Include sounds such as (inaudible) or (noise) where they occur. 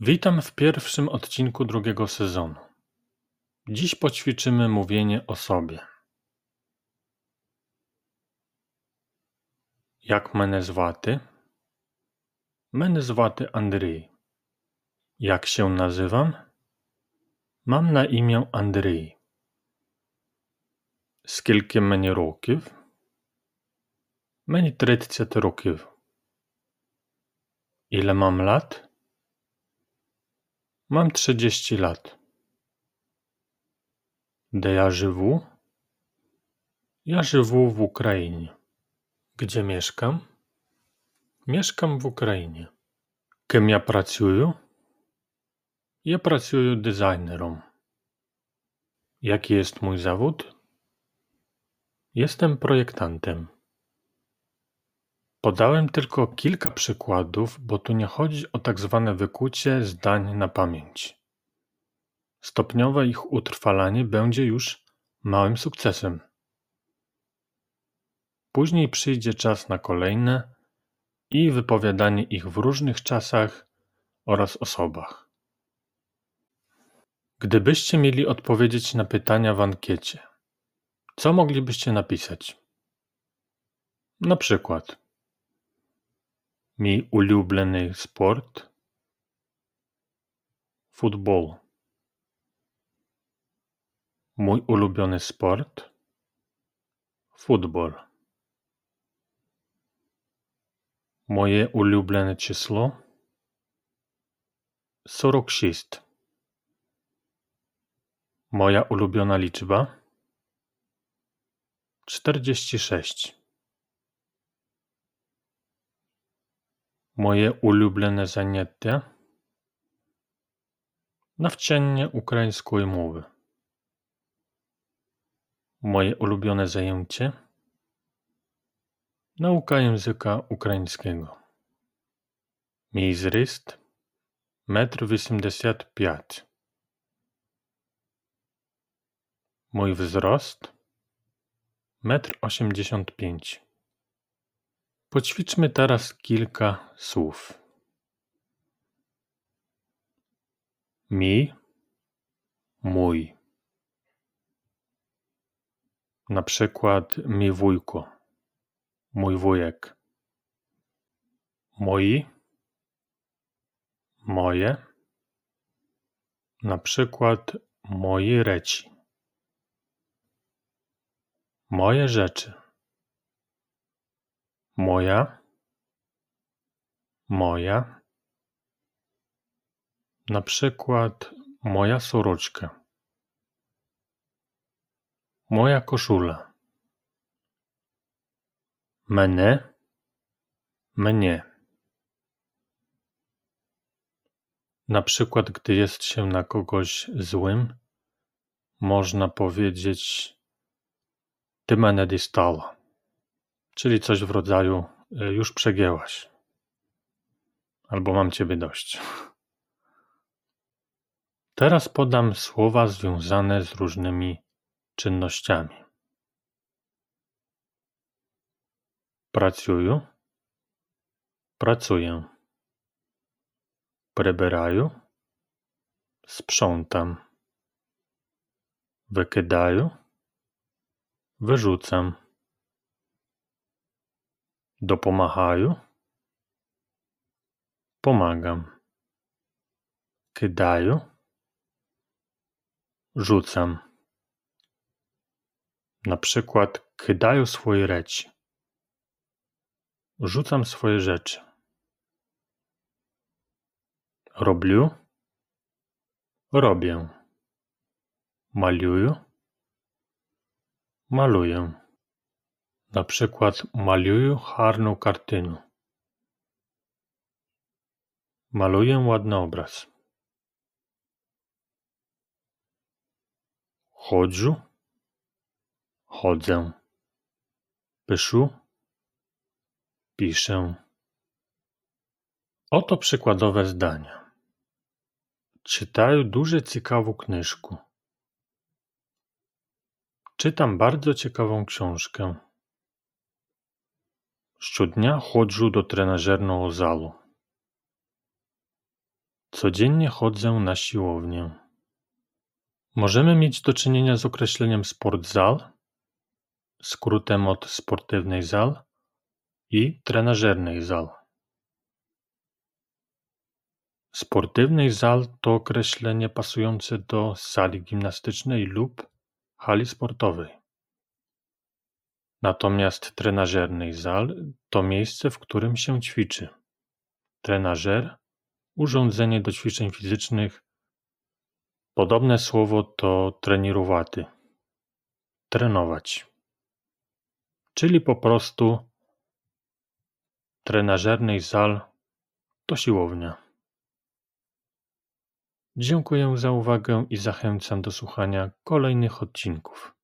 Witam w pierwszym odcinku drugiego sezonu. Dziś poćwiczymy mówienie o sobie. Jak мене звати? Мене звати Андрій. Jak się nazywam? Mam na imię Андрій. Скільки мені років? Мені 30 років. Ile mam lat? Mam trzydzieści lat. Де я живу? Ja живу w Ukrainie. Gdzie mieszkam? Mieszkam w Ukrainie. Ким я працюю? Ja pracuję designerem. Jaki jest mój zawód? Jestem projektantem. Podałem tylko kilka przykładów, bo tu nie chodzi o tak zwane wykucie zdań na pamięć. Stopniowe ich utrwalanie będzie już małym sukcesem. Później przyjdzie czas na kolejne i wypowiadanie ich w różnych czasach oraz osobach. Gdybyście mieli odpowiedzieć na pytania w ankiecie, co moglibyście napisać? Na przykład Мій улюблений спорт футбол. Mój ulubiony sport futbol. Moje ulubione число 46. Moja ulubiona liczba 46. Moje улюблене заняття навчання української мови. Moje ulubione zajęcie nauka języka ukraińskiego. Mój wzrost 1,85 m. Mój wzrost 1,85 m. Poćwiczmy teraz kilka słów. Mi, mój. Na przykład mi wujko, mój wujek. Moi, moje. Na przykład moi reci. Moje rzeczy. Moja, moja. Na przykład moja soroczka. Moja koszula. Mnie, mnie. Na przykład, gdy jest się na kogoś złym, można powiedzieć Ty mnie distala czyli coś w rodzaju e, już przegięłaś, albo mam ciebie dość. (laughs) Teraz podam słowa związane z różnymi czynnościami. Pracuję, pracuję. Прибираю, sprzątam. Wykydаю, wyrzucam. Допомагаю. Pomagam. Кидаю. Rzucam. Na przykład kidаю swoje rzeczy. Rzucam swoje rzeczy. Robię. Robię. Maluję. Maluję. Na przykład maluję harną kartynę. Maluję ładny obraz. Chodzę. Chodzę. Piszę. Piszę. Oto przykładowe zdania. Czytaję duże ciekawą knyżkę. Czytam bardzo ciekawą książkę. Щодня ходжу до тренажерного залу. Codziennie chodzę na siłownię. Możemy mieć do czynienia z określeniem sportzal, skrótem od sportywnej zal i trenażernej zal. Sportywnej zal to określenie pasujące do sali gimnastycznej lub hali sportowej. Natomiast trenażernej zal to miejsce, w którym się ćwiczy. Trenażer urządzenie do ćwiczeń fizycznych. Podobne słowo to trenirowaty. Trenować. Czyli po prostu trenażernej zal to siłownia. Dziękuję za uwagę i zachęcam do słuchania kolejnych odcinków.